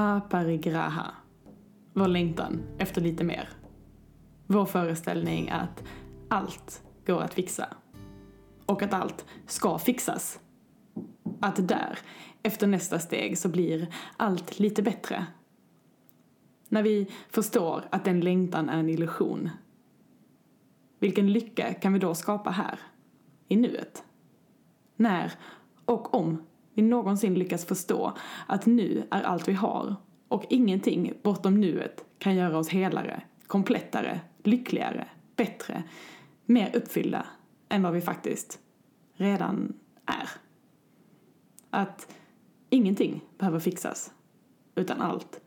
Aparigraha. Vår längtan efter lite mer. Vår föreställning att allt går att fixa. Och att allt ska fixas. Att där, efter nästa steg, så blir allt lite bättre. När vi förstår att den längtan är en illusion. Vilken lycka kan vi då skapa här? I nuet? När och om vi någonsin lyckas förstå att nu är allt vi har och ingenting bortom nuet kan göra oss helare, komplettare, lyckligare, bättre, mer uppfyllda än vad vi faktiskt redan är. Att ingenting behöver fixas, utan allt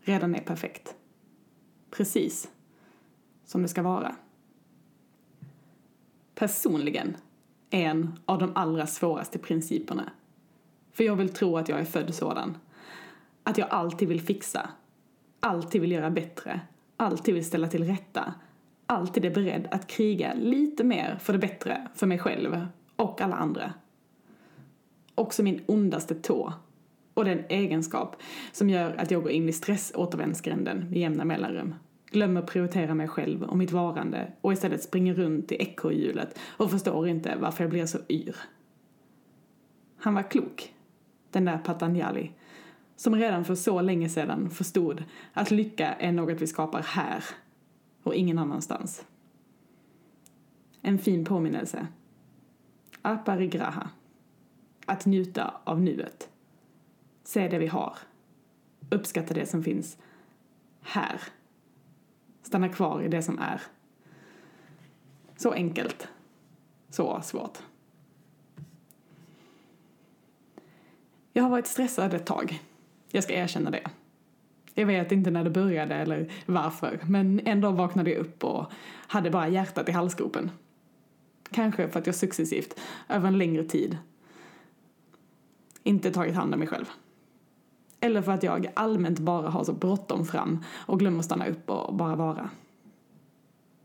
redan är perfekt. Precis som det ska vara. Personligen är en av de allra svåraste principerna. För jag vill tro att jag är född sådan. Att jag alltid vill fixa, alltid vill göra bättre, alltid vill ställa till rätta, alltid är beredd att kriga lite mer för det bättre för mig själv och alla andra. Också min ondaste tå och den egenskap som gör att jag går in i stressåtervändsgränden med jämna mellanrum. Glömmer prioritera mig själv och mitt varande och istället springer runt i ekorrhjulet och förstår inte varför jag blir så yr. Han var klok, den där Patanjali, som redan för så länge sedan förstod att lycka är något vi skapar här och ingen annanstans. En fin påminnelse. Aparigraha. Att njuta av nuet. Se det vi har. Uppskatta det som finns här. Stanna kvar i det som är. Så enkelt. Så svårt. Har varit stressad ett tag. Jag ska erkänna det. Jag vet inte när det började eller varför, men en dag vaknade jag upp och hade bara hjärtat i halsgropen. Kanske för att jag successivt, över en längre tid, inte tagit hand om mig själv. Eller för att jag allmänt bara har så bråttom fram och glömmer stanna upp och bara vara.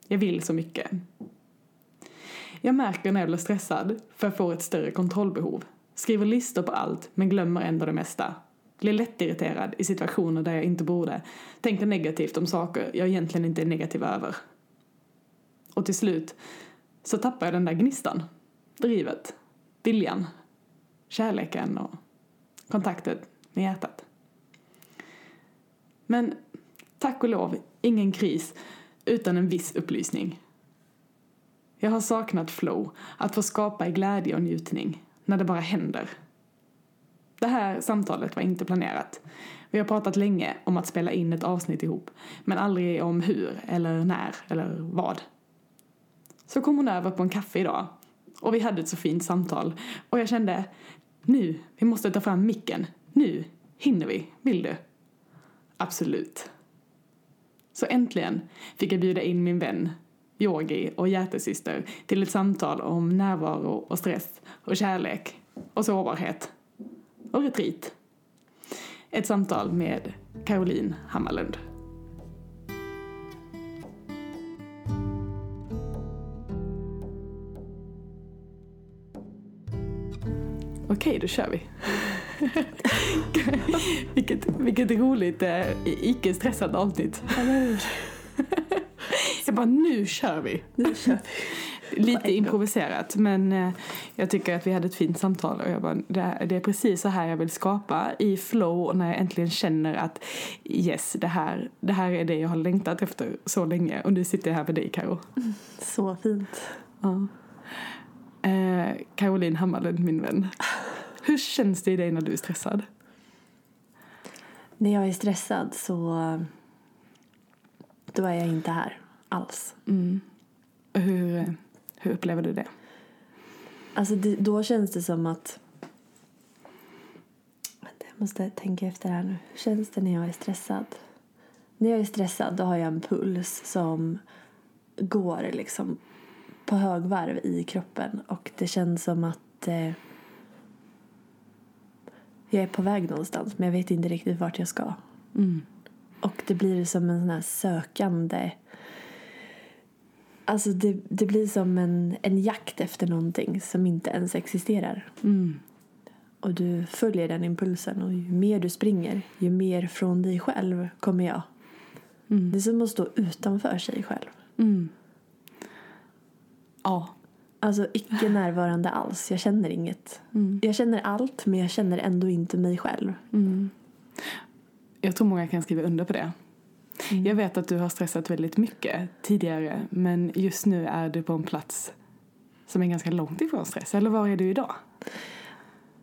Jag vill så mycket. Jag märker när jag blir stressad för jag får ett större kontrollbehov. Skriver listor på allt men glömmer ändå det mesta. Blir lättirriterad i situationer där jag inte borde. Tänker negativt om saker jag egentligen inte är negativ över. Och till slut så tappar jag den där gnistan. Drivet. Viljan. Kärleken och kontakten med hjärtat. Men tack och lov, ingen kris utan en viss upplysning. Jag har saknat flow, att få skapa i glädje och njutning, när det bara händer. Det här samtalet var inte planerat. Vi har pratat länge om att spela in ett avsnitt ihop, men aldrig om hur, eller när, eller vad. Så kom hon över på en kaffe idag, och vi hade ett så fint samtal, och jag kände, nu, vi måste ta fram micken, nu, hinner vi, vill du? Absolut. Så äntligen fick jag bjuda in min vän, yogi och hjärtesyster till ett samtal om närvaro och stress och kärlek och sårbarhet och retreat. Ett samtal med Caroline Hammarlund. Okej, då kör vi. vilket, vilket roligt eh, icke stressat avsnitt. Jag bara, nu kör vi. Nu kör vi. Lite improviserat men eh, jag tycker att vi hade ett fint samtal och jag bara, det, är, precis så här jag vill skapa i flow och när jag äntligen känner att yes, det här, det här är det jag har längtat efter så länge och nu sitter jag här med dig Karo. Så fint. Ja. Eh, Caroline Hammarlund, min vän. Hur känns det i dig när du är stressad? När jag är stressad så då är jag inte här alls. Mm. Hur, hur upplever du det? Alltså det, då känns det som att jag måste tänka efter här nu. Hur känns det när jag är stressad? När jag är stressad då har jag en puls som går liksom på högvarv i kroppen och det känns som att eh, jag är på väg någonstans men jag vet inte riktigt vart jag ska. Mm. Och det blir som en sån här sökande... Alltså det, det blir som en, en jakt efter någonting som inte ens existerar. Mm. och du följer den impulsen och ju mer du springer, ju mer från dig själv kommer jag. Mm. Det är som att stå utanför sig själv. Mm. Ja. Alltså icke närvarande alls. Jag känner inget. Mm. Jag känner allt men jag känner ändå inte mig själv. Mm. Jag tror många kan skriva under på det. Mm. Jag vet att du har stressat väldigt mycket tidigare men just nu är du på en plats som är ganska långt ifrån stress. Eller var är du idag?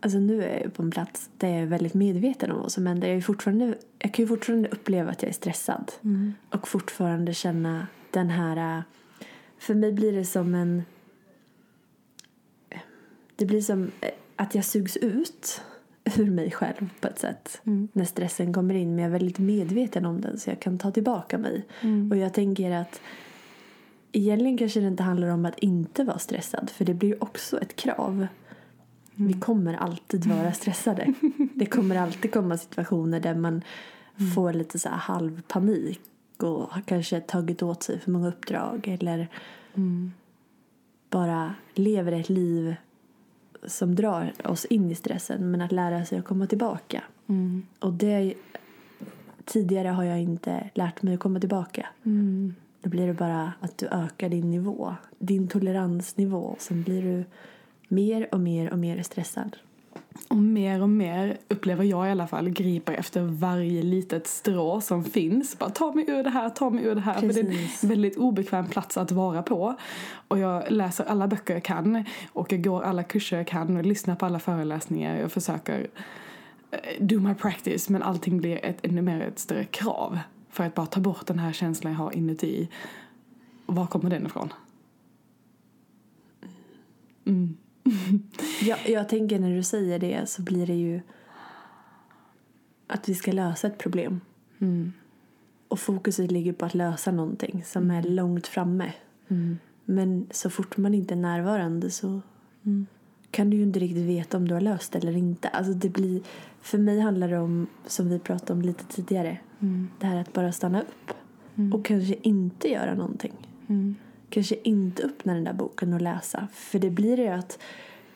Alltså nu är jag på en plats där jag är väldigt medveten om vad som händer. Jag, är fortfarande, jag kan ju fortfarande uppleva att jag är stressad. Och fortfarande känna den här... För mig blir det som en... Det blir som att jag sugs ut ur mig själv på ett sätt. Mm. När stressen kommer in. Men jag är väldigt medveten om den så jag kan ta tillbaka mig. Mm. Och jag tänker att egentligen kanske det inte handlar om att inte vara stressad. För det blir också ett krav. Vi kommer alltid vara stressade. Det kommer alltid komma situationer där man får lite så här halvpanik och har kanske tagit åt sig för många uppdrag eller Mm. bara lever ett liv som drar oss in i stressen men att lära sig att komma tillbaka. Mm. Och det tidigare har jag inte lärt mig att komma tillbaka. Mm. Då blir det bara att du ökar din nivå, din toleransnivå. Sen blir du mer och mer och mer stressad. Och mer och mer upplever jag i alla fall griper efter varje litet strå som finns. Bara ta mig ur det här, ta mig ur det här. För det är Precis. en väldigt obekväm plats att vara på. Och jag läser alla böcker jag kan och jag går alla kurser jag kan och lyssnar på alla föreläsningar. Jag försöker eh, do my practice men allting blir ett, ännu mer ett större krav. För att bara ta bort den här känslan jag har inuti. Var kommer den ifrån? Mm. Jag, jag tänker när du säger det så blir det ju att vi ska lösa ett problem. Mm. Och fokuset ligger på att lösa någonting som är långt framme. Mm. Men så fort man inte är närvarande så Mm. kan du ju inte riktigt veta om du har löst det eller inte. Alltså det blir, för mig handlar det om, som vi pratade om lite tidigare, Mm. det här att bara stanna upp Mm. och kanske inte göra någonting. Mm. Kanske inte öppna den där boken och läsa. För det blir ju att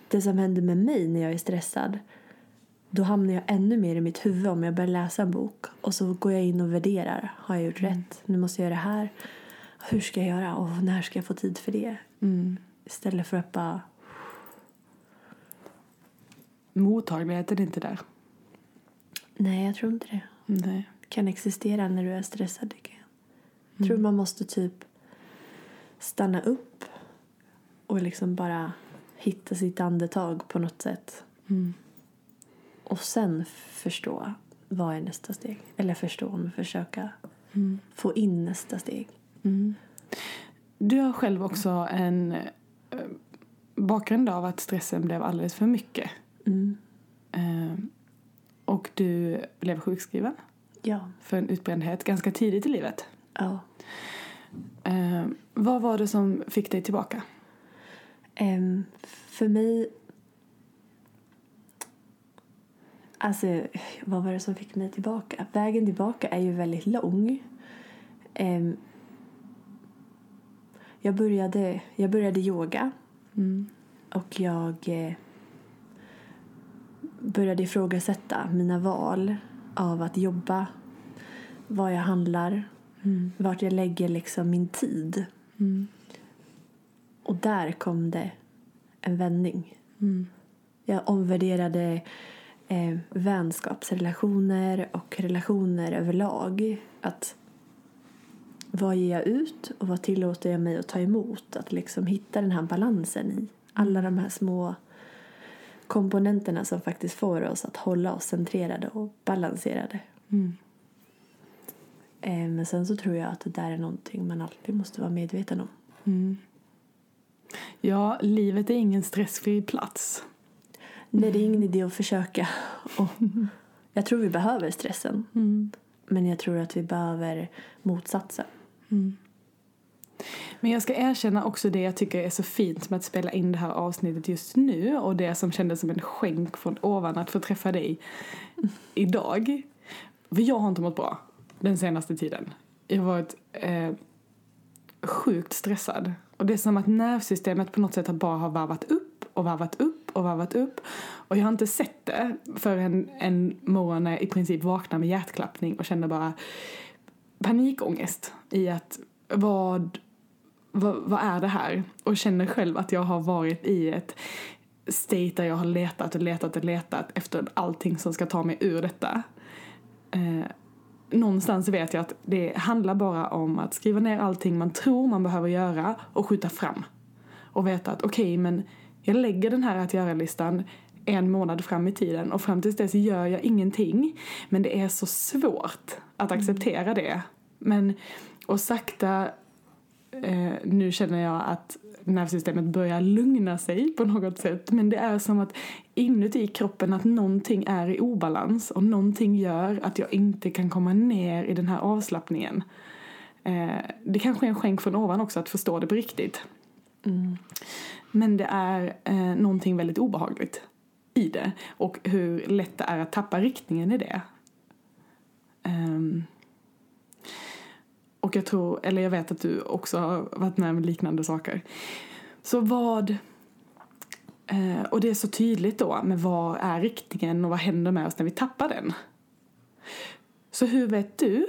det som händer med mig när jag är stressad då hamnar jag ännu mer i mitt huvud om jag börjar läsa en bok. Och så går jag in och värderar. Har jag gjort rätt? Nu måste jag göra det här. Hur ska jag göra? Och när ska jag få tid för det? Mm. Istället för att bara... Mottagligheten är inte där. Nej, jag tror inte det. Nej. kan existera när du är stressad. tycker Jag Jag tror man måste typ stanna upp och liksom bara hitta sitt andetag på något sätt. Mm. Och sen förstå vad är nästa steg. Eller förstå, men försöka Mm. få in nästa steg. Mm. Du har själv också en eh, bakgrund av att stressen blev alldeles för mycket. Mm. Eh, och du blev sjukskriven Ja. för en utbrändhet ganska tidigt i livet. ja. Eh, vad var det som fick dig tillbaka? Ehm, för mig... Alltså, vad var det som fick mig tillbaka? Vägen tillbaka är ju väldigt lång. Ehm, jag, började, jag började yoga Mm. och jag eh, började ifrågasätta mina val av att jobba, vad jag handlar, Mm. vart jag lägger liksom min tid. Mm. Och där kom det en vändning. Mm. Jag omvärderade eh, vänskapsrelationer och relationer överlag. Att vad ger jag ut och vad tillåter jag mig att ta emot? Att liksom hitta den här balansen i alla de här små komponenterna som faktiskt får oss att hålla oss centrerade och balanserade. Mm. Eh, men sen så tror jag att det där är någonting man alltid måste vara medveten om. Mm. Ja, livet är ingen stressfri plats. Nej, det är ingen idé att försöka. Och jag tror vi behöver stressen. Mm. Men jag tror att vi behöver motsatsen. Mm. Men jag ska erkänna också det jag tycker är så fint med att spela in det här avsnittet just nu och det som kändes som en skänk från ovan att få träffa dig idag. För jag har inte mått bra den senaste tiden. Jag har varit eh, sjukt stressad. Och det är som att nervsystemet på något sätt bara har varvat upp och varvat upp och varvat upp. Och jag har inte sett det förrän en morgon när jag i princip vaknar med hjärtklappning och känner bara panikångest i att vad, vad, vad är det här? Och känner själv att jag har varit i ett state där jag har letat och letat och letat efter allting som ska ta mig ur detta. Eh, någonstans vet jag att det handlar bara om att skriva ner allting man tror man behöver göra och skjuta fram. Och veta att okej, okay, men jag lägger den här att göra-listan en månad fram i tiden och fram tills dess gör jag ingenting. Men det är så svårt att acceptera det. Men, och sakta, eh, nu känner jag att nervsystemet börjar lugna sig på något sätt. Men det är som att inuti kroppen att någonting är i obalans och någonting gör att jag inte kan komma ner i den här avslappningen. Eh, det kanske är en skänk från ovan också att förstå det på riktigt. Mm. Men det är eh, någonting väldigt obehagligt i det och hur lätt det är att tappa riktningen i det. Um, och jag tror, eller jag vet att du också har varit med om liknande saker. Så vad, eh, och det är så tydligt då med vad är riktningen och vad händer med oss när vi tappar den. Så hur vet du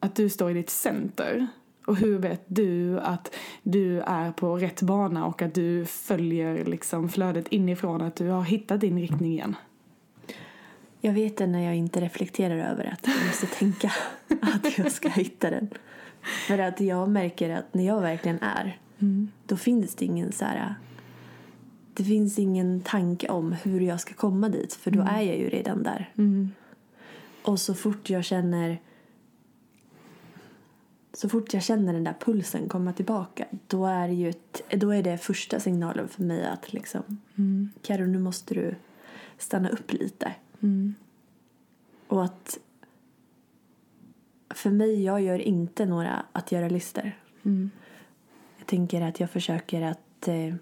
att du står i ditt center? Och hur vet du att du är på rätt bana och att du följer liksom flödet inifrån, att du har hittat din riktning igen? Jag vet det när jag inte reflekterar över att jag måste tänka att jag ska hitta den. För att jag märker att när jag verkligen är, mm. då finns det ingen så här... Det finns ingen tanke om hur jag ska komma dit, för då mm. är jag ju redan där. Mm. Och så fort jag känner så fort jag känner den där pulsen komma tillbaka då är det, ju ett, då är det första signalen för mig att liksom mm. Karo, nu måste du stanna upp lite. Mm. Och att för mig, jag gör inte några att göra-listor. Mm. Jag tänker att jag försöker att eh,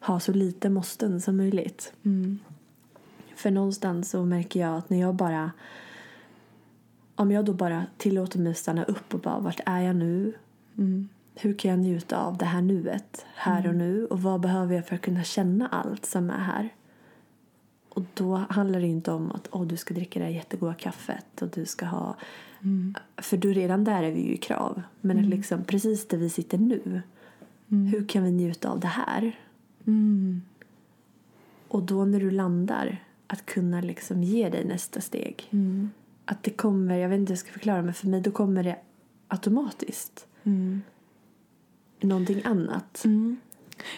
ha så lite måsten som möjligt. Mm. För någonstans så märker jag att när jag bara om jag då bara tillåter mig att stanna upp och bara vart är jag nu? Mm. Hur kan jag njuta av det här nuet, här mm. och nu? Och vad behöver jag för att kunna känna allt som är här? Och då handlar det inte om att oh, du ska dricka det här jättegoda kaffet och du ska ha... Mm. För då redan där är vi ju i krav. Men mm. liksom, precis där vi sitter nu, mm. hur kan vi njuta av det här? Mm. Och då när du landar, att kunna liksom ge dig nästa steg. Mm. Att det kommer, jag vet inte hur jag ska förklara, men för mig då kommer det automatiskt. Mm. Någonting annat.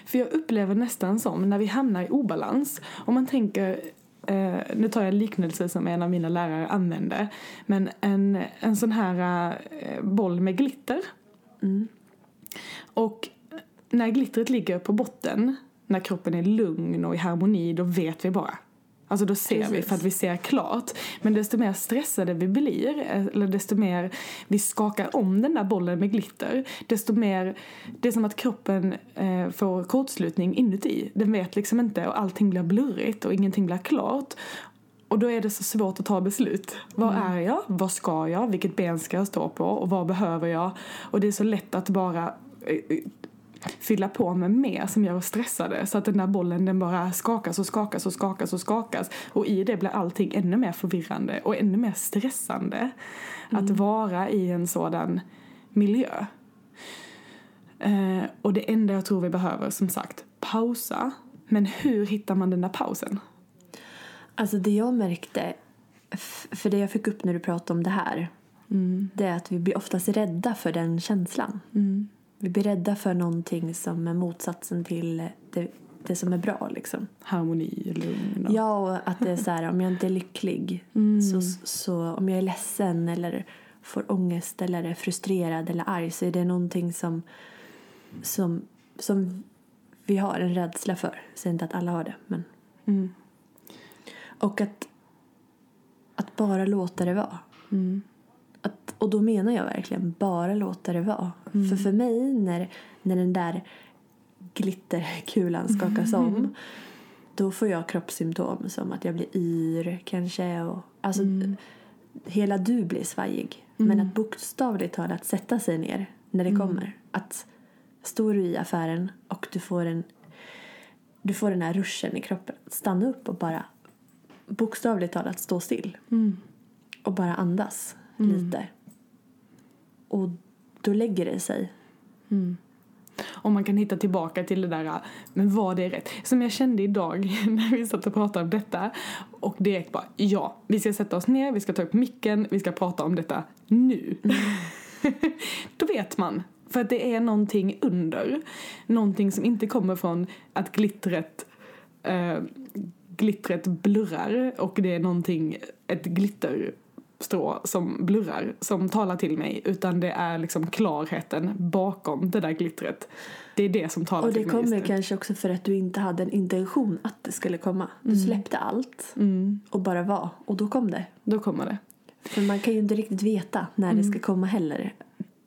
För jag upplever nästan som när vi hamnar i obalans, om man tänker eh, nu tar jag en liknelse som en av mina lärare använde, men en, en sån här eh, boll med glitter. Mm. Och när glittret ligger på botten, när kroppen är lugn och i harmoni, då vet vi bara Alltså då ser Precis. vi för att vi ser klart. Men desto mer stressade vi blir, eller desto mer vi skakar om den där bollen med glitter, desto mer, det är som att kroppen eh, får kortslutning inuti. Den vet liksom inte och allting blir blurrigt och ingenting blir klart. Och då är det så svårt att ta beslut. Var mm. är jag? Vad ska jag? Vilket ben ska jag stå på? Och vad behöver jag? Och det är så lätt att bara eh, fylla på med mer som gör oss stressade så att den där bollen den bara skakas och skakas och skakas och skakas och i det blir allting ännu mer förvirrande och ännu mer stressande mm. att vara i en sådan miljö. Eh, och det enda jag tror vi behöver som sagt pausa. Men hur hittar man den där pausen? Alltså det jag märkte, för det jag fick upp när du pratade om det här, mm. det är att vi blir oftast rädda för den känslan. Mm. Vi blir rädda för någonting som är motsatsen till det, det som är bra. Liksom. Harmoni, lugn. Och... Ja, och att det är så här, om jag inte är lycklig, mm. så, så om jag är ledsen eller får ångest eller är frustrerad eller arg så är det någonting som, som, som vi har en rädsla för. Jag säger inte att alla har det, men... Mm. Och att, att bara låta det vara. Mm. Att, och då menar jag verkligen bara låta det vara. Mm. För för mig när, när den där glitterkulan skakas mm. om då får jag kroppssymptom som att jag blir yr kanske. Och, alltså, mm. Hela du blir svajig. Men mm. att bokstavligt talat sätta sig ner när det mm. kommer. Att står du i affären och du får en du får den här ruschen i kroppen. Stanna upp och bara bokstavligt talat stå still. Och bara andas lite. Och då lägger det sig. Mm. Och man kan hitta tillbaka till det där, äh, men var det rätt? Som jag kände idag när vi satt och pratade om detta och direkt bara, ja, vi ska sätta oss ner, vi ska ta upp micken, vi ska prata om detta nu. Då vet man. För att det är någonting under. Någonting som inte kommer från att glittret eh, glittret blurrar och det är någonting, ett glitterstrå som blurrar, som talar till mig. Utan det är liksom klarheten bakom det där glittret. Det är det som talar Och det till mig just kommer nu. kanske också för att du inte hade en intention att det skulle komma. Du släppte allt Mm, och bara var. Och då kom det. då kommer det. För man kan ju inte riktigt veta när det ska komma heller.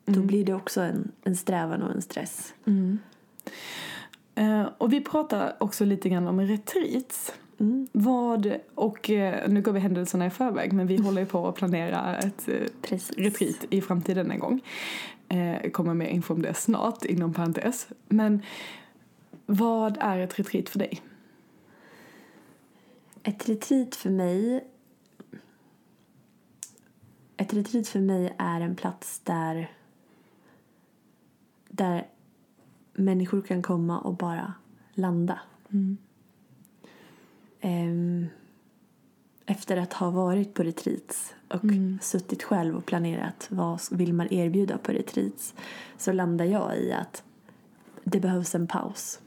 Då blir det också en, en strävan och en stress. Eh, och vi pratar också lite grann om retreats. Mm. Vad, och eh, nu går vi händelserna i förväg men vi håller ju på att planera ett eh, Precis. retreat i framtiden en gång. Eh, kommer mer info om det snart, inom parentes. Men vad är ett retreat för dig? Ett retreat för mig Ett retreat för mig är en plats där där människor kan komma och bara landa. Ehm, efter att ha varit på retreats och suttit själv och planerat vad vill man erbjuda på retreats så landar jag i att det behövs en paus.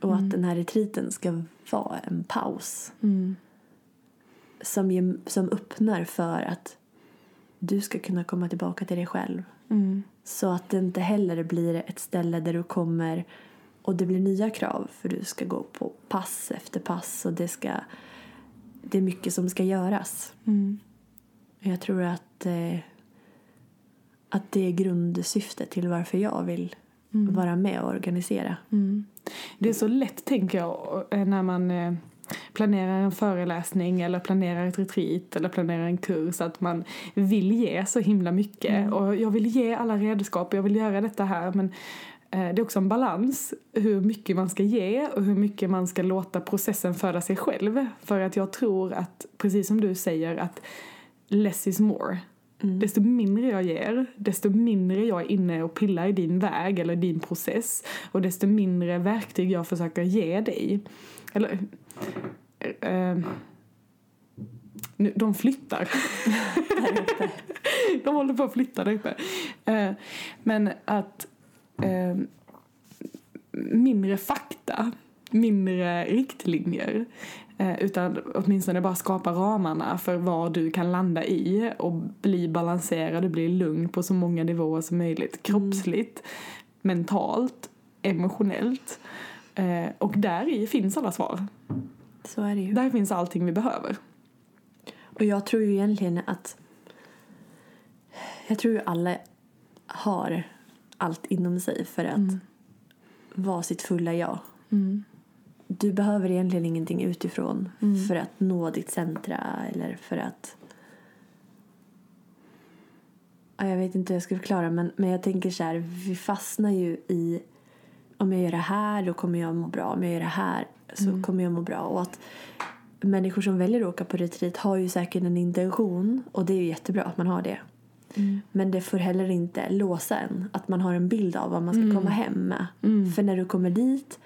Och att den här retreaten ska vara en paus. Som, ger, som öppnar för att du ska kunna komma tillbaka till dig själv. Så att det inte heller blir ett ställe där du kommer och det blir nya krav för du ska gå på pass efter pass och det ska det är mycket som ska göras. Jag tror att, eh, att det är grundsyftet till varför jag vill vara med och organisera. Det är så lätt, tänker jag, eh, när man eh, planerar en föreläsning eller planerar ett retreat eller planerar en kurs att man vill ge så himla mycket. Och jag vill ge alla redskap, jag vill göra detta här men det är också en balans hur mycket man ska ge och hur mycket man ska låta processen föda sig själv. För att jag tror att, precis som du säger, att less is more. Desto mindre jag ger, desto mindre jag är inne och pillar i din väg eller din process och desto mindre verktyg jag försöker ge dig. Eller... eh, nu, de flyttar. de håller på att flytta där uppe. Eh, men att eh, mindre fakta, mindre riktlinjer eh, utan åtminstone bara skapa ramarna för vad du kan landa i och bli balanserad och bli lugn på så många nivåer som möjligt. Kroppsligt, mentalt, emotionellt. Eh, och där i finns alla svar. Så är det ju. Där finns allting vi behöver. Och jag tror ju egentligen att jag tror ju alla har allt inom sig för att vara sitt fulla jag. Du behöver egentligen ingenting utifrån för att nå ditt centra eller för att Ja, jag vet inte hur jag ska förklara men, men jag tänker så här, vi fastnar ju i om jag gör det här då kommer jag må bra, om jag gör det här så kommer jag må bra. Och att människor som väljer att åka på retreat har ju säkert en intention och det är ju jättebra att man har det. Men det får heller inte låsa en, att man har en bild av vad man ska komma hem med. För när du kommer dit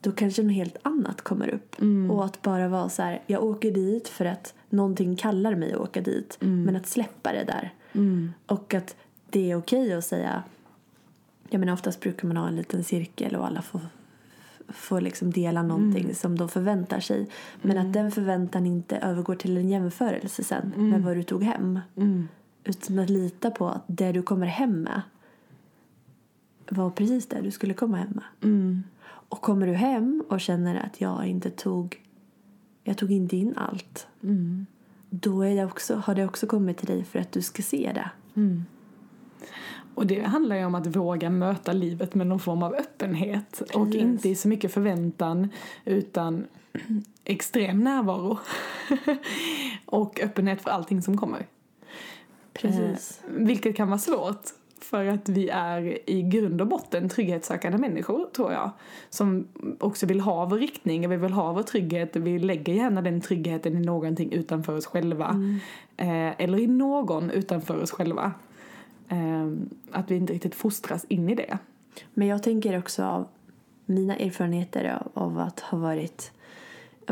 då kanske något helt annat kommer upp. Och att bara vara så här, jag åker dit för att någonting kallar mig att åka dit. Men att släppa det där. Och att det är okej att säga, jag menar oftast brukar man ha en liten cirkel och alla får, får liksom dela någonting som de förväntar sig. Men att den förväntan inte övergår till en jämförelse sen med vad du tog hem. Utan att lita på att det du kommer hem med var precis det du skulle komma hem med. Och kommer du hem och känner att jag inte tog jag tog inte in allt. Då är det också, har det också kommit till dig för att du ska se det. Och det handlar ju om att våga möta livet med någon form av öppenhet och Precis. inte i så mycket förväntan utan extrem närvaro. och öppenhet för allting som kommer. Precis. Eh, vilket kan vara svårt. För att vi är i grund och botten trygghetssökande människor, tror jag. Som också vill ha vår riktning, vi vill ha vår trygghet. Vi lägger gärna den tryggheten i någonting utanför oss själva. Mm. Eh, eller i någon utanför oss själva. Eh, att vi inte riktigt fostras in i det. Men jag tänker också av mina erfarenheter av, av att ha varit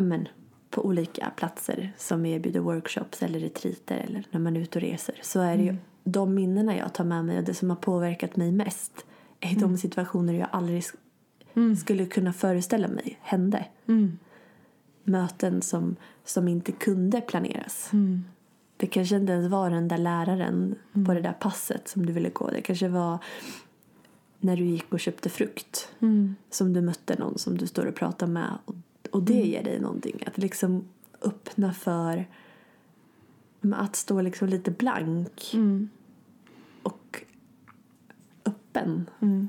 men, på olika platser som erbjuder workshops eller retriter eller när man är ute och reser så är det ju mm. de minnena jag tar med mig och det som har påverkat mig mest är mm. de situationer jag aldrig mm. skulle kunna föreställa mig hände. Mm. Möten som, som inte kunde planeras. Mm. Det kanske inte ens var den där läraren på mm. det där passet som du ville gå. Det kanske var när du gick och köpte frukt som du mötte någon som du står och pratar med och, och det mm. ger dig någonting. Att liksom öppna för att stå liksom lite blank mm. och öppen. Mm.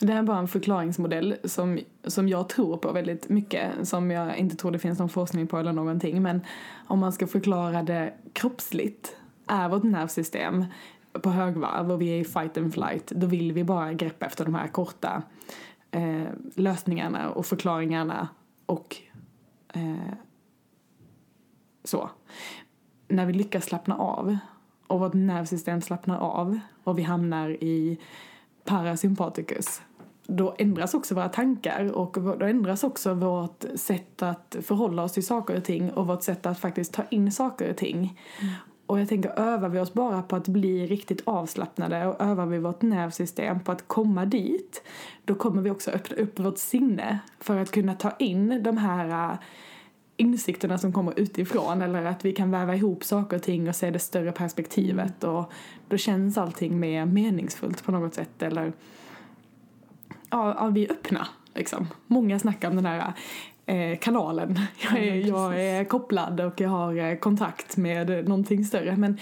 Det här är bara en förklaringsmodell som, som jag tror på väldigt mycket, som jag inte tror det finns någon forskning på eller någonting. Men om man ska förklara det kroppsligt är vårt nervsystem på högvarv och vi är i fight and flight, då vill vi bara greppa efter de här korta eh, lösningarna och förklaringarna och eh, så. När vi lyckas slappna av och vårt nervsystem slappnar av och vi hamnar i parasympaticus då ändras också våra tankar och då ändras också vårt sätt att förhålla oss till saker och ting och vårt sätt att faktiskt ta in saker och ting. Mm. Och jag tänker, övar vi oss bara på att bli riktigt avslappnade och övar vi vårt nervsystem på att komma dit, då kommer vi också öppna upp vårt sinne för att kunna ta in de här äh, insikterna som kommer utifrån eller att vi kan väva ihop saker och ting och se det större perspektivet och då känns allting mer meningsfullt på något sätt eller ja, ja vi är öppna liksom. Många snackar om den här kanalen. Jag är, jag är kopplad och jag har eh, kontakt med någonting större. Men,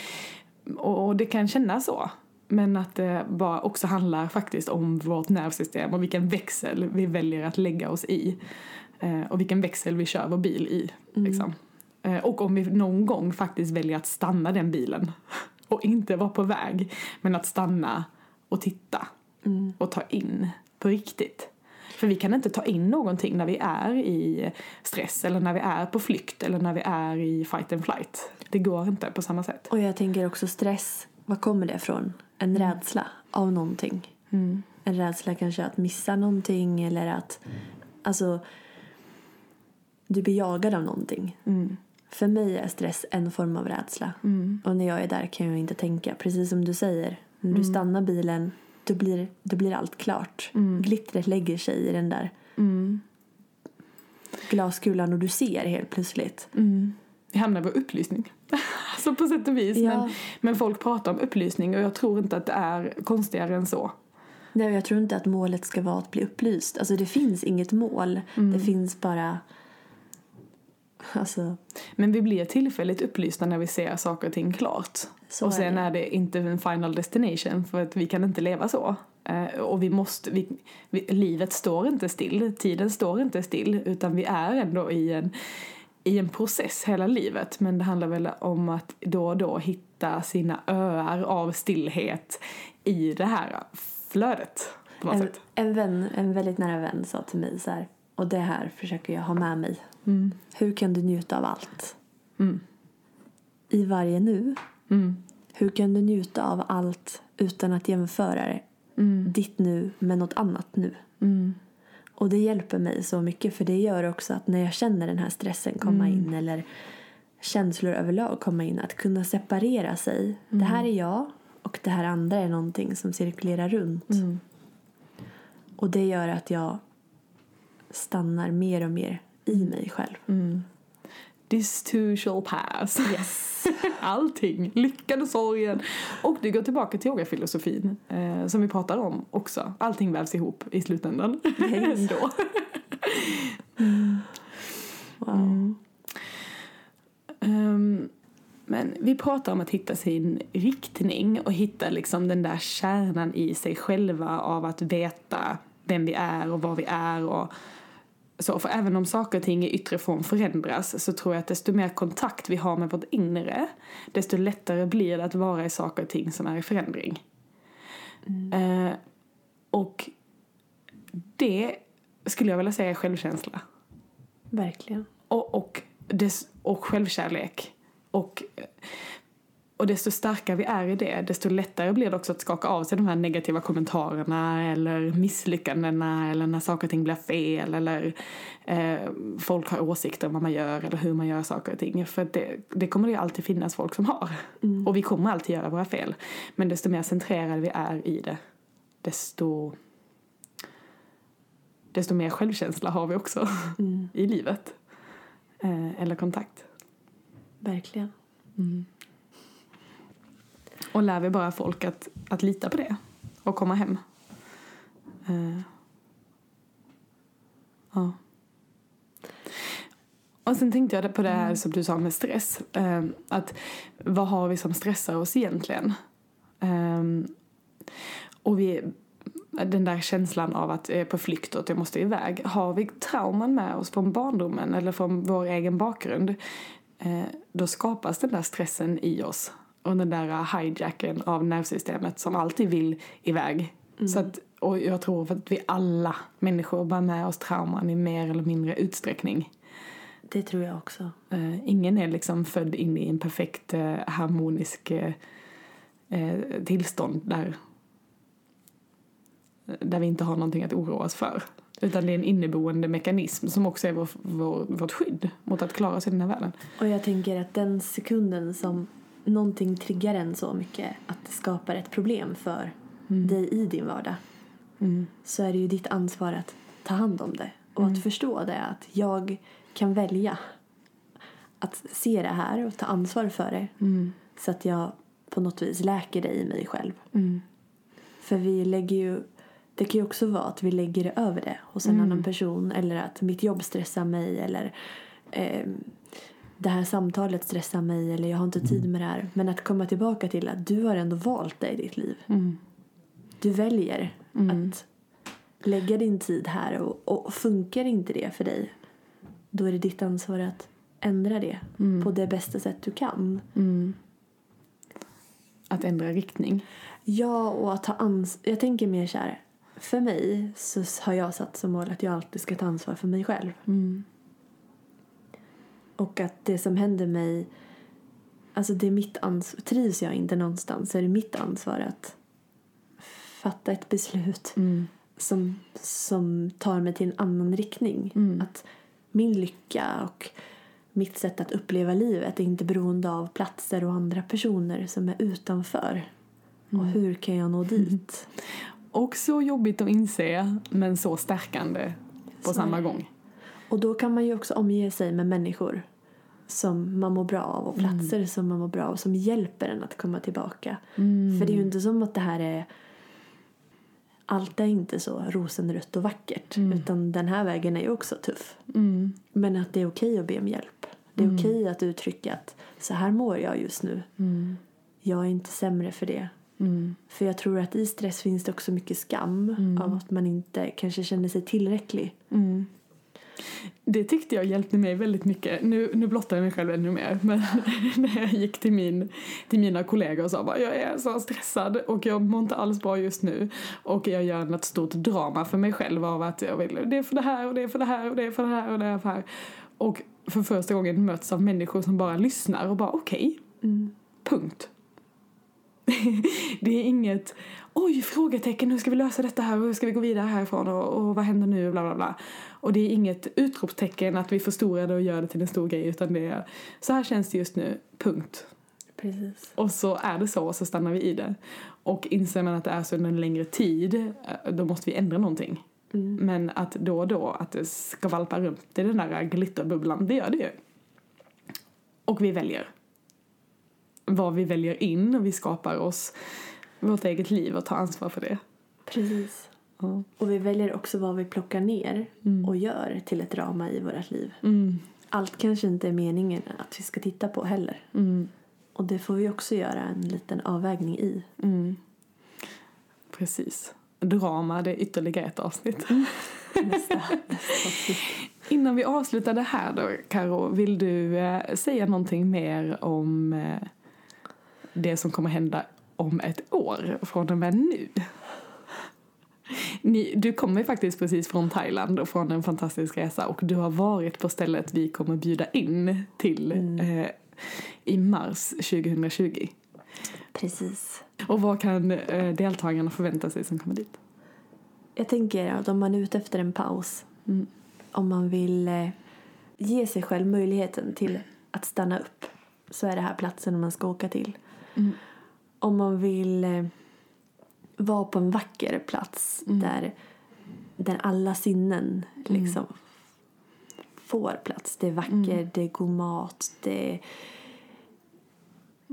och det kan kännas så. Men att det bara också handlar faktiskt om vårt nervsystem och vilken växel vi väljer att lägga oss i. Eh, och vilken växel vi kör vår bil i. Mm. Liksom. Eh, och om vi någon gång faktiskt väljer att stanna den bilen och inte vara på väg men att stanna och titta mm. och ta in på riktigt. För vi kan inte ta in någonting när vi är i stress eller när vi är på flykt eller när vi är i fight and flight. Det går inte på samma sätt. Och jag tänker också stress, var kommer det ifrån? En mm. rädsla av någonting. Mm. En rädsla kanske att missa någonting eller att, alltså, du blir jagad av någonting. Mm. För mig är stress en form av rädsla. Mm. Och när jag är där kan jag inte tänka. Precis som du säger, när du mm. stannar bilen då blir, då blir allt klart. Mm. Glittret lägger sig i den där mm. glaskulan och du ser helt plötsligt. Mm. Vi hamnar på upplysning. alltså på sätt och vis. Ja. Men, men folk pratar om upplysning och jag tror inte att det är konstigare än så. Nej, jag tror inte att målet ska vara att bli upplyst. Alltså det finns inget mål. Mm. Det finns bara... Alltså... Men vi blir tillfälligt upplysta när vi ser saker och ting klart. Så och sen är det. är det inte en final destination för att vi kan inte leva så. Uh, och vi måste, vi, vi, livet står inte still, tiden står inte still utan vi är ändå i en, i en process hela livet. Men det handlar väl om att då och då hitta sina öar av stillhet i det här flödet. En, en, vän, en väldigt nära vän sa till mig så här, och det här försöker jag ha med mig. Mm. Hur kan du njuta av allt? Mm. I varje nu Mm. Hur kan du njuta av allt utan att jämföra mm. ditt nu med något annat nu? Mm. Och det hjälper mig så mycket för det gör också att när jag känner den här stressen komma mm. in eller känslor överlag komma in, att kunna separera sig. Det här är jag och det här andra är någonting som cirkulerar runt. Och det gör att jag stannar mer och mer i mig själv. This too shall pass. Yes. Allting. Lyckan och sorgen. Och det går tillbaka till yogafilosofin eh, som vi pratade om också. Allting vävs ihop i slutändan. Ändå. mm. Wow. Mm. Um, men vi pratar om att hitta sin riktning och hitta liksom den där kärnan i sig själva av att veta vem vi är och vad vi är och så, för även om saker och ting i yttre form förändras så tror jag att desto mer kontakt vi har med vårt inre desto lättare blir det att vara i saker och ting som är i förändring. Eh, och det skulle jag vilja säga är självkänsla. Verkligen. Och, och, des, och självkärlek. Och, och desto starkare vi är i det, desto lättare blir det också att skaka av sig de här negativa kommentarerna eller misslyckandena eller när saker och ting blir fel eller eh, folk har åsikter om vad man gör eller hur man gör saker och ting. För det, det kommer det ju alltid finnas folk som har. Och vi kommer alltid göra våra fel. Men desto mer centrerade vi är i det, desto desto mer självkänsla har vi också i livet. Eh, eller kontakt. Verkligen. Och lär vi bara folk att, att lita på det och komma hem. Eh, ja. Och sen tänkte jag på det här som du sa med stress. Eh, att vad har vi som stressar oss egentligen? Eh, och vi, den där känslan av att jag är på flykt och att jag måste iväg. Har vi trauman med oss från barndomen eller från vår egen bakgrund eh, då skapas den där stressen i oss. Och den där hijacken av nervsystemet som alltid vill iväg. Så att, och jag tror att vi alla människor bär med oss trauman i mer eller mindre utsträckning. Det tror jag också. Eh, ingen är liksom född in i en perfekt eh, harmonisk eh, tillstånd där, där vi inte har någonting att oroa oss för. Utan det är en inneboende mekanism som också är vår, vår, vårt skydd mot att klara sig i den här världen. Och jag tänker att den sekunden som någonting triggar en så mycket att det skapar ett problem för dig i din vardag så är det ju ditt ansvar att ta hand om det och att förstå det att jag kan välja att se det här och ta ansvar för det så att jag på något vis läker det i mig själv. För vi lägger ju det kan ju också vara att vi lägger det över det hos en annan person eller att mitt jobb stressar mig eller eh, det här samtalet stressar mig eller jag har inte tid med det här. Men att komma tillbaka till att du har ändå valt det i ditt liv. Du väljer att lägga din tid här och, och funkar inte det för dig då är det ditt ansvar att ändra det på det bästa sätt du kan. Att ändra riktning. Ja, och att ta ansvar. Jag tänker mer så här. För mig så har jag satt som mål att jag alltid ska ta ansvar för mig själv. Och att det som händer mig, alltså det är mitt ansvar. Trivs jag inte någonstans så är det mitt ansvar att fatta ett beslut som, som tar mig till en annan riktning. Att min lycka och mitt sätt att uppleva livet är inte beroende av platser och andra personer som är utanför. Och hur kan jag nå dit? Och så jobbigt att inse, men så stärkande på Så samma gång. Och då kan man ju också omge sig med människor som man mår bra av och platser som man mår bra av som hjälper en att komma tillbaka. För det är ju inte som att det här är allt är inte så rosenrött och vackert utan den här vägen är ju också tuff. Men att det är okej att be om hjälp. Det är okej att uttrycka att så här mår jag just nu. Jag är inte sämre för det. För jag tror att i stress finns det också mycket skam av att man inte kanske känner sig tillräcklig. Det tyckte jag hjälpte mig väldigt mycket. Nu, nu blottar jag mig själv ännu mer. Men när jag gick till, min, till mina kollegor och sa bara jag är så stressad och jag mår inte alls bra just nu. Och jag gör något stort drama för mig själv av att jag vill det är för det här och det är för det här och det är för det här och det är för det här. Och för första gången möts av människor som bara lyssnar och bara okej. Punkt. det är inget oj, frågetecken, hur ska vi lösa detta här hur ska vi gå vidare härifrån och, och vad händer nu bla bla bla. Och det är inget utropstecken att vi förstorar det och gör det till en stor grej utan det är så här känns det just nu, punkt. Precis. Och så är det så och så stannar vi i det. Och inser man att det är så under en längre tid, eh, då måste vi ändra någonting. Men att då och då, att det skvalpar runt i den där glitterbubblan, det gör det ju. Och vi väljer. Vad vi väljer in och vi skapar oss vårt eget liv och tar ansvar för det. Precis. Ja. Och vi väljer också vad vi plockar ner och gör till ett drama i vårt liv. Mm. Allt kanske inte är meningen att vi ska titta på heller. Mm. Och det får vi också göra en liten avvägning i. Mm. Precis. Drama, det är ytterligare ett avsnitt. Nästa, nästa avsnitt. Innan vi avslutar det här då, Karo, vill du eh, säga någonting mer om eh, det som kommer hända om ett år från och med nu. Ni, du kommer faktiskt precis från Thailand och från en fantastisk resa och du har varit på stället vi kommer bjuda in till Mm. eh, i mars 2020. Precis. Och vad kan eh, deltagarna förvänta sig som kommer dit? Jag tänker att om man är ute efter en paus, Mm. om man vill eh, ge sig själv möjligheten till att stanna upp så är det här platsen man ska åka till. Mm. Om man vill eh, vara på en vacker plats Mm. där, där alla sinnen liksom får plats. Det är vackert, Mm. det är god mat, det är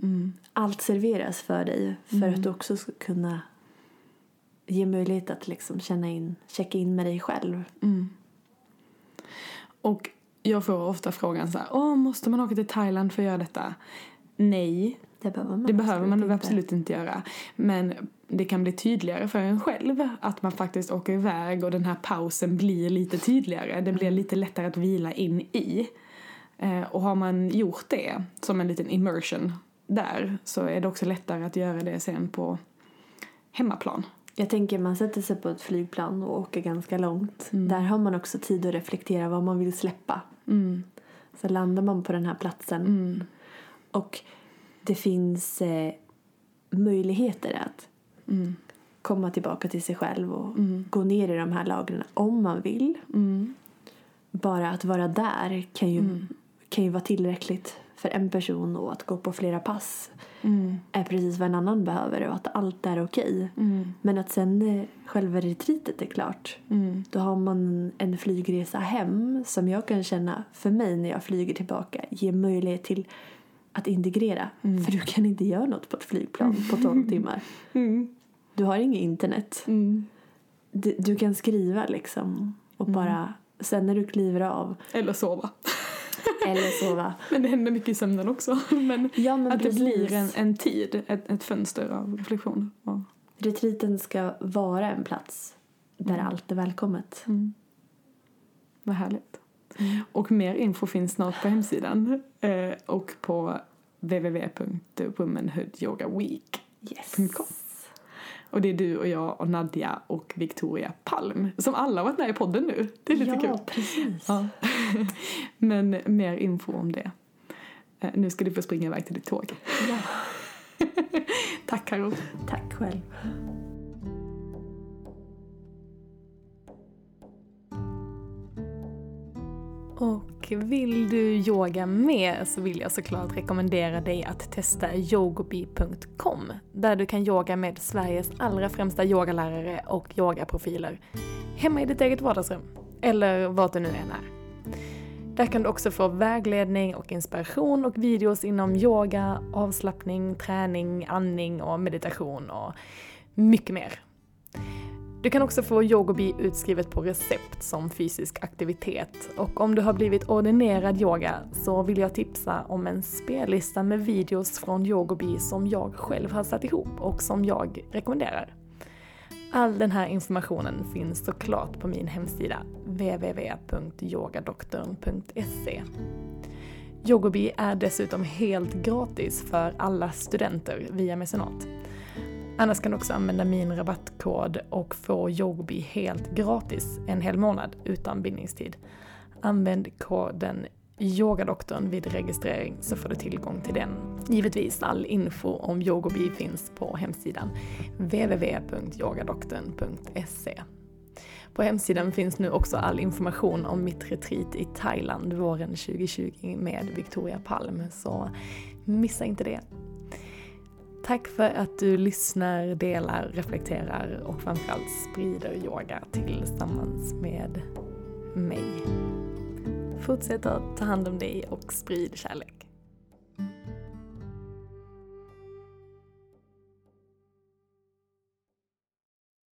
Mm. allt serveras för dig för att du också ska kunna ge möjlighet att liksom känna in, checka in med dig själv. Mm. Och jag får ofta frågan så här, Åh, måste man åka till Thailand för att göra detta? Nej, Det behöver man, det behöver man inte. absolut inte göra. Men det kan bli tydligare för en själv att man faktiskt åker iväg och den här pausen blir lite tydligare. Det blir lite lättare att vila in i. Eh, och har man gjort det som en liten immersion där så är det också lättare att göra det sen på hemmaplan. Jag tänker man sätter sig på ett flygplan och åker ganska långt. Mm. Där har man också tid att reflektera vad man vill släppa. Mm. Så landar man på den här platsen Mm. och det finns eh, möjligheter att Mm. komma tillbaka till sig själv och Mm. gå ner i de här lagren om man vill. Mm. Bara att vara där kan ju, Mm. kan ju vara tillräckligt för en person och att gå på flera pass Mm. är precis vad en annan behöver och att allt är okej. Mm. Men att sen eh, själva retreatet är klart Mm. då har man en flygresa hem som jag kan känna för mig när jag flyger tillbaka ger möjlighet till att integrera. Mm. För du kan inte göra något på ett flygplan på 12 timmar. Mm. Du har inget internet. Mm. Du, du kan skriva liksom och bara sen när du kliver av Eller sova. eller sova. Men det händer mycket i sömnen också. Men Ja men att precis. det blir en, en tid, ett, ett fönster av reflektion. Ja. Retreaten ska vara en plats där Mm. allt är välkommet. Mm. Vad härligt. Och mer info finns snart på hemsidan eh, och på www.womanhoodyogaweek. Yes. Och det är du och jag och Nadja och Victoria Palm som alla har varit med i podden nu. Det är lite ja, kul. precis. Ja. Men mer info om det. Eh, Nu ska du få springa iväg till ditt tåg. Ja, Tack Karo. tack själv. Och vill du yoga mer så vill jag såklart rekommendera dig att testa yogobi.com där du kan yoga med Sveriges allra främsta yogalärare och yogaprofiler hemma i ditt eget vardagsrum eller vart du nu än är. Där kan du också få vägledning och inspiration och videos inom yoga, avslappning, träning, andning och meditation och mycket mer. Du kan också få yogobi utskrivet på recept som fysisk aktivitet. Och om du har blivit ordinerad yoga så vill jag tipsa om en spellista med videos från yogobi som jag själv har satt ihop och som jag rekommenderar. All den här informationen finns såklart på min hemsida www.yogadoktorn.se. Yogobi är dessutom helt gratis för alla studenter via mecenat. Annars kan du också använda min rabattkod och få Yogobi helt gratis en hel månad utan bindningstid. Använd koden yogadoktorn vid registrering så får du tillgång till den. Givetvis all info om Yogobi finns på hemsidan www.yogadoktorn.se. På hemsidan finns nu också all information om mitt retreat i Thailand våren 2020 med Victoria Palm, så missa inte det. Tack för att du lyssnar, delar, reflekterar och framförallt sprider yoga tillsammans med mig. Fortsätt att ta hand om dig och sprid kärlek.